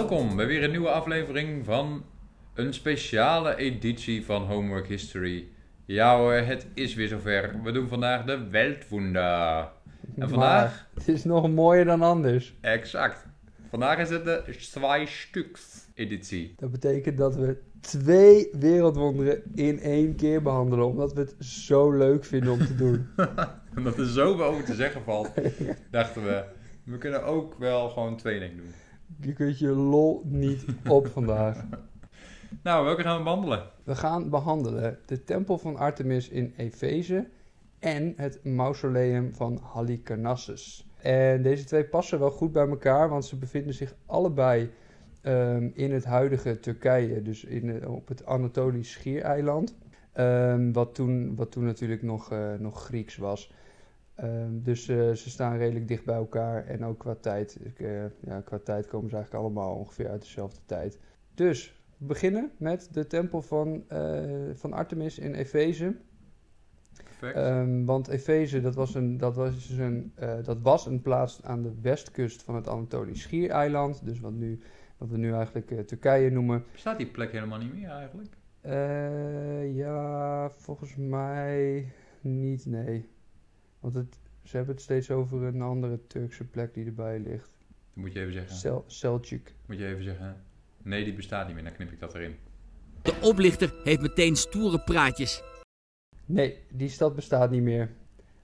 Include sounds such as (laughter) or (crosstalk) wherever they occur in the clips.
Welkom bij weer een nieuwe aflevering van een speciale editie van Homework History. Ja hoor, het is weer zover. We doen vandaag de Weltwunder. En vandaag, Maar het is nog mooier dan anders. exact. Vandaag is het de Zwei Stuks editie. Dat betekent dat we twee wereldwonderen in één keer behandelen. Omdat we het zo leuk vinden om te doen. (laughs) Omdat er zoveel over te zeggen valt, (laughs) dachten we, we kunnen ook wel gewoon twee dingen doen. Je kunt je lol niet op vandaag. (laughs) Nou, welke gaan we behandelen? We gaan behandelen de tempel van Artemis in Efeze en het mausoleum van Halicarnassus. En deze twee passen wel goed bij elkaar, want ze bevinden zich allebei ehm, in het huidige Turkije, dus in, eh, op het Anatolisch Schiereiland. Ehm, wat, toen, wat toen natuurlijk nog, eh, nog Grieks was. Ehm, dus eh, ze staan redelijk dicht bij elkaar en ook qua tijd. Ik, eh, ja, qua tijd komen ze eigenlijk allemaal ongeveer uit dezelfde tijd. Dus we beginnen met de tempel van, eh, van Artemis in Efeze. Ehm, want Efeze, dat was, een, dat, was dus een, dat was een plaats aan de westkust van het Anatolisch Schiereiland. Dus wat, nu, wat we nu eigenlijk Turkije noemen. Bestaat die plek helemaal niet meer eigenlijk? Ja, volgens mij niet, nee. Want het, ze hebben het steeds over een andere Turkse plek die erbij ligt. Dan moet je even zeggen. Sel Selçuk. Moet je even zeggen. Nee, die bestaat niet meer. Dan knip ik dat erin. De oplichter heeft meteen stoere praatjes. Nee, die stad bestaat niet meer.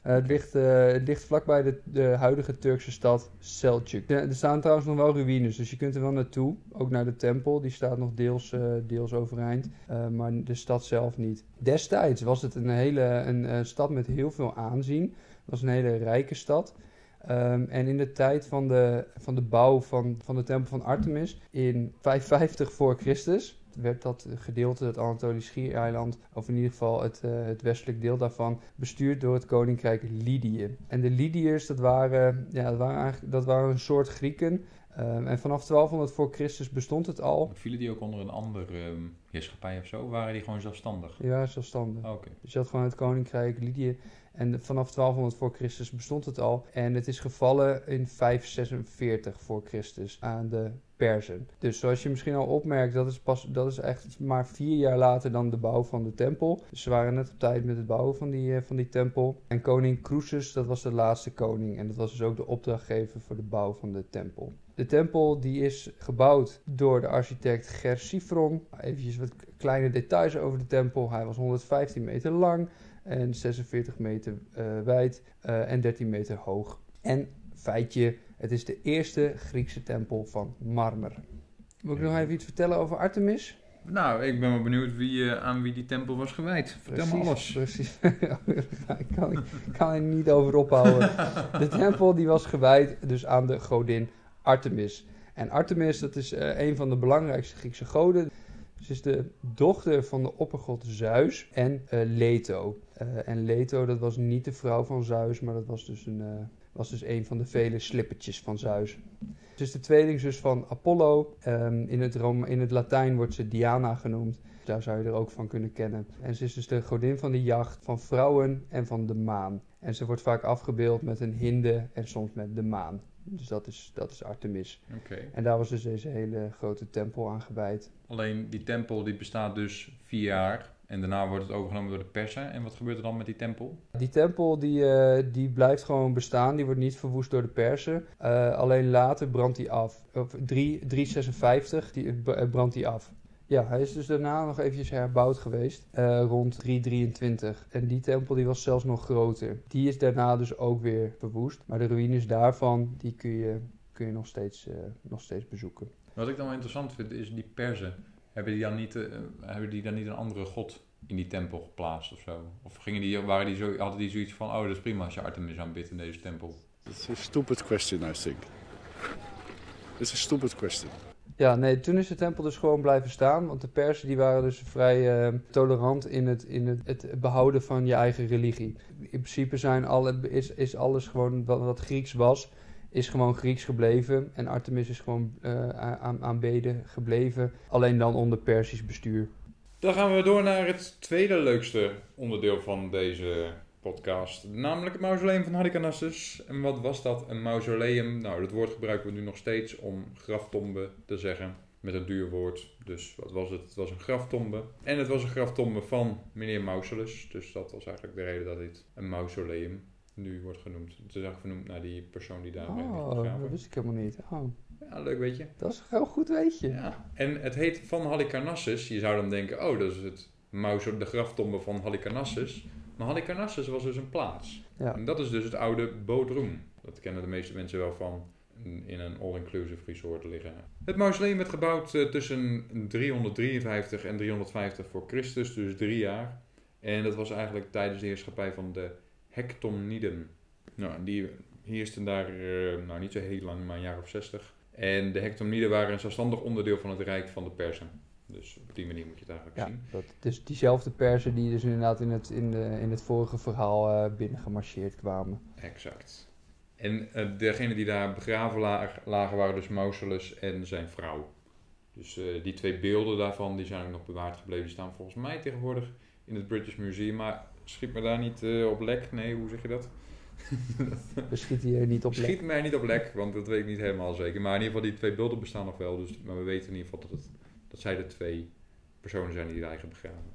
Eh, het, ligt, eh, het ligt vlakbij de, de huidige Turkse stad Selçuk. Er staan trouwens nog wel ruïnes, dus je kunt er wel naartoe. Ook naar de tempel, die staat nog deels, eh, deels overeind. Maar de stad zelf niet. Destijds was het een, hele, een, stad met heel veel aanzien. Het was een hele rijke stad. Ehm, en in de tijd van de, van de bouw van, van de tempel van Artemis in 550 voor Christus werd dat gedeelte, het Anatolisch Schiereiland, of in ieder geval het, eh, het westelijk deel daarvan, bestuurd door het koninkrijk Lydië. En de Lydiërs, dat waren, ja, dat waren, eigenlijk, dat waren een soort Grieken. Ehm, en vanaf 1200 voor Christus bestond het al. Vielen die ook onder een andere ehm, heerschappij of zo? Waren die gewoon zelfstandig? Ja, zelfstandig. Oh, Oké. Dus je had gewoon het koninkrijk Lydië. En vanaf 1200 voor Christus bestond het al. En het is gevallen in 546 voor Christus aan de Perzen. Dus zoals je misschien al opmerkt, dat is, pas, dat is echt maar vier jaar later dan de bouw van de tempel. Dus ze waren net op tijd met het bouwen van die, eh, van die tempel. En koning Croesus, dat was de laatste koning. En dat was dus ook de opdrachtgever voor de bouw van de tempel. De tempel die is gebouwd door de architect Gersifron. Even wat kleine details over de tempel. Hij was 115 meter lang en 46 meter eh, wijd eh, en 13 meter hoog. En feitje, het is de eerste Griekse tempel van marmer. Moet ik nog even iets vertellen over Artemis? Nou, ik ben wel benieuwd wie, eh, aan wie die tempel was gewijd. Vertel me alles. Precies. (laughs) ik kan, ik kan er niet over ophouden. (laughs) De tempel die was gewijd dus aan de godin Artemis. En Artemis, dat is een van de belangrijkste Griekse goden. Ze is de dochter van de oppergod Zeus en eh, Leto. Eh, en Leto, dat was niet de vrouw van Zeus, maar dat was dus een, eh, was dus een van de vele slippertjes van Zeus. Ze is de tweelingzus van Apollo. Ehm, in, het Rom, in het Latijn wordt ze Diana genoemd. Daar zou je er ook van kunnen kennen. En ze is dus de godin van de jacht, van vrouwen en van de maan. En ze wordt vaak afgebeeld met een hinde en soms met de maan. Dus dat is, dat is Artemis. En daar was dus deze hele grote tempel aan gewijd. Alleen die tempel die bestaat dus vier jaar. En daarna wordt het overgenomen door de persen. En wat gebeurt er dan met die tempel? Die tempel die, eh, die blijft gewoon bestaan. Die wordt niet verwoest door de Persen. Eh, alleen later brandt die af. Op 3, 356 die, eh, brandt die af. Ja, hij is dus daarna nog eventjes herbouwd geweest. eh, rond 323. En die tempel die was zelfs nog groter. Die is daarna dus ook weer verwoest. Maar de ruïnes daarvan, die kun je, kun je nog, steeds, eh, nog steeds bezoeken. Wat ik dan wel interessant vind, is die persen. Hebben die dan niet, eh, hebben die dan niet een andere god in die tempel geplaatst of zo? Of gingen die, waren die zo, hadden die zoiets van, oh dat is prima als je Artemis aanbidt in deze tempel? It's a stupid question, I think. It's a stupid question. Ja, nee, toen is de tempel dus gewoon blijven staan. Want de Persen die waren dus vrij eh, tolerant in, het, in het, het behouden van je eigen religie. In principe zijn alle, is, is alles gewoon wat, Grieks was, is gewoon Grieks gebleven. En Artemis is gewoon eh, aan, aanbeden gebleven. Alleen dan onder Persisch bestuur. Dan gaan we door naar het tweede leukste onderdeel van deze podcast. Namelijk het mausoleum van Halicarnassus. En wat was dat? Een mausoleum. Nou, dat woord gebruiken we nu nog steeds om graftombe te zeggen. Met een duur woord. Dus wat was het? Het was een graftombe. En het was een graftombe van meneer Mausolus. Dus dat was eigenlijk de reden dat dit een mausoleum nu wordt genoemd. Het is eigenlijk vernoemd naar die persoon die daar Oh, dat wist ik helemaal niet. Oh, Ja, leuk weet je. dat is een heel goed weetje. Ja. En het heet van Halicarnassus. Je zou dan denken, oh, dat is het mauso, de graftombe van Halicarnassus. Maar Halicarnassus was dus een plaats. Ja. En dat is dus het oude Bodrum. Dat kennen de meeste mensen wel van in een all-inclusive resort liggen. Het mausoleum werd gebouwd eh, tussen 353 en 350 voor Christus, dus drie jaar. En dat was eigenlijk tijdens de heerschappij van de Hectomniden. Nou, die heersten daar eh, nou, niet zo heel lang, maar een jaar of 60. En de Hectomniden waren een zelfstandig onderdeel van het rijk van de Persen. Dus op die manier moet je het eigenlijk Ja, zien. dat, dus diezelfde persen die dus inderdaad in het, in de, in het vorige verhaal eh binnengemarcheerd kwamen. Exact. En eh, degene die daar begraven lagen, lagen waren dus Mausolus en zijn vrouw. Dus eh, die twee beelden daarvan die zijn ook nog bewaard gebleven. Die staan volgens mij tegenwoordig in het British Museum. Maar schiet me daar niet op lek. Nee, hoe zeg je dat? (laughs) We schieten hier niet op lek. Schiet mij niet op lek, want dat weet ik niet helemaal zeker. Maar in ieder geval, die twee beelden bestaan nog wel. Dus, maar we weten in ieder geval dat, het, dat zij de twee personen zijn die daar begraven.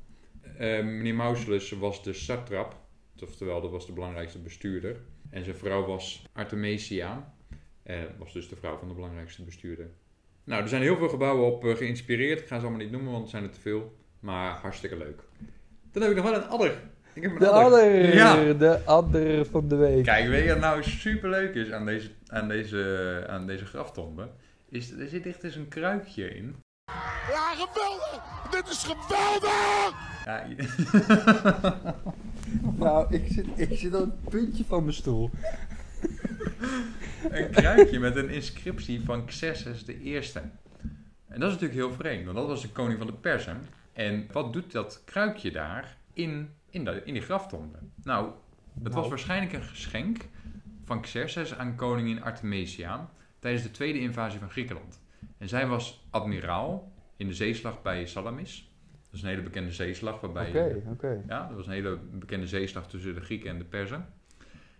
Eh, meneer Mausolus was de satrap, oftewel dat was de belangrijkste bestuurder. En zijn vrouw was Artemisia, eh, was dus de vrouw van de belangrijkste bestuurder. Nou, er zijn heel veel gebouwen op eh, geïnspireerd. Ik ga ze allemaal niet noemen, want het zijn er te veel. Maar hartstikke leuk. Dan heb ik nog wel een adder. Ik heb een De adder! Ja. De adder van de week. Kijk, weet je wat nou super leuk is aan deze, aan deze, aan deze graftombe? Is, er zit echt eens een kruikje in. Ja, geweldig! Dit is geweldig! Ja, (laughs) Nou, ik zit, ik zit op het puntje van mijn stoel. een kruikje met een inscriptie van Xerxes de Eerste. En dat is natuurlijk heel vreemd, want dat was de koning van de Persen. En wat doet dat kruikje daar in, in, de, in die graftombe? Nou, het was Nou. waarschijnlijk een geschenk van Xerxes aan koningin Artemisia tijdens de tweede invasie van Griekenland. En zij was admiraal in de zeeslag bij Salamis. Dat is een hele bekende zeeslag waarbij... Oké, oké. Ja, dat was een hele bekende zeeslag tussen de Grieken en de Perzen.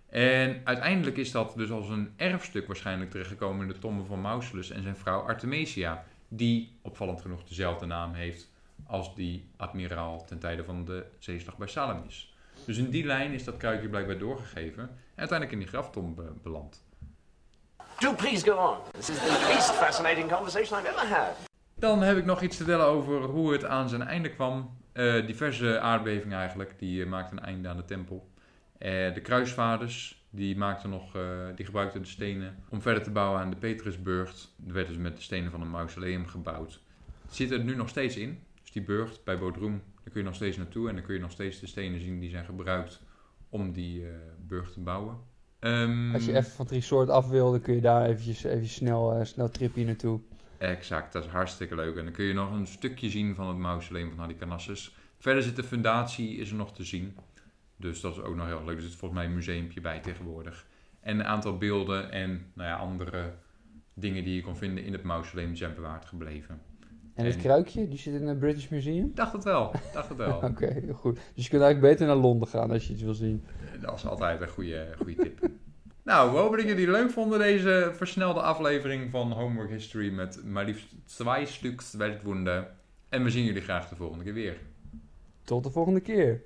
En uiteindelijk is dat dus als een erfstuk waarschijnlijk terechtgekomen in de tombe van Mausolus en zijn vrouw Artemisia, die opvallend genoeg dezelfde naam heeft als die admiraal ten tijde van de zeeslag bij Salamis. Dus in die lijn is dat kruikje blijkbaar doorgegeven en uiteindelijk in die graftombe beland. Do please go on. This is the least fascinating conversation I've ever had. Dan heb ik nog iets te vertellen over hoe het aan zijn einde kwam. Eh, diverse aardbevingen eigenlijk, die eh, maakten een einde aan de tempel. Eh, de kruisvaarders, die, nog, die gebruikten de stenen om verder te bouwen aan de Petrusburgt. Er werd dus met de stenen van een mausoleum gebouwd. Zit er nu nog steeds in. Dus die burcht bij Bodrum, daar kun je nog steeds naartoe. En dan kun je nog steeds de stenen zien die zijn gebruikt om die burcht te bouwen. Ehm, Als je even van het resort af wil, dan kun je daar eventjes, eventjes snel, eh snel tripje naartoe. Exact, dat is hartstikke leuk. En dan kun je nog een stukje zien van het mausoleum van Halicarnassus. Verder zit de fundatie, is er nog te zien. Dus dat is ook nog heel leuk. Er zit volgens mij een museumpje bij tegenwoordig. En een aantal beelden en nou ja, andere dingen die je kon vinden in het mausoleum zijn bewaard gebleven. En het kruikje, die zit in het British Museum? Dacht het wel, dacht het wel. (laughs) Oké, goed. Dus je kunt eigenlijk beter naar Londen gaan als je iets wil zien. Dat is altijd een goede, goede tip. (laughs) Nou, we hopen dat jullie het leuk vonden deze versnelde aflevering van Homework History met maar liefst twee stuks Weltwunder. En we zien jullie graag de volgende keer weer. Tot de volgende keer.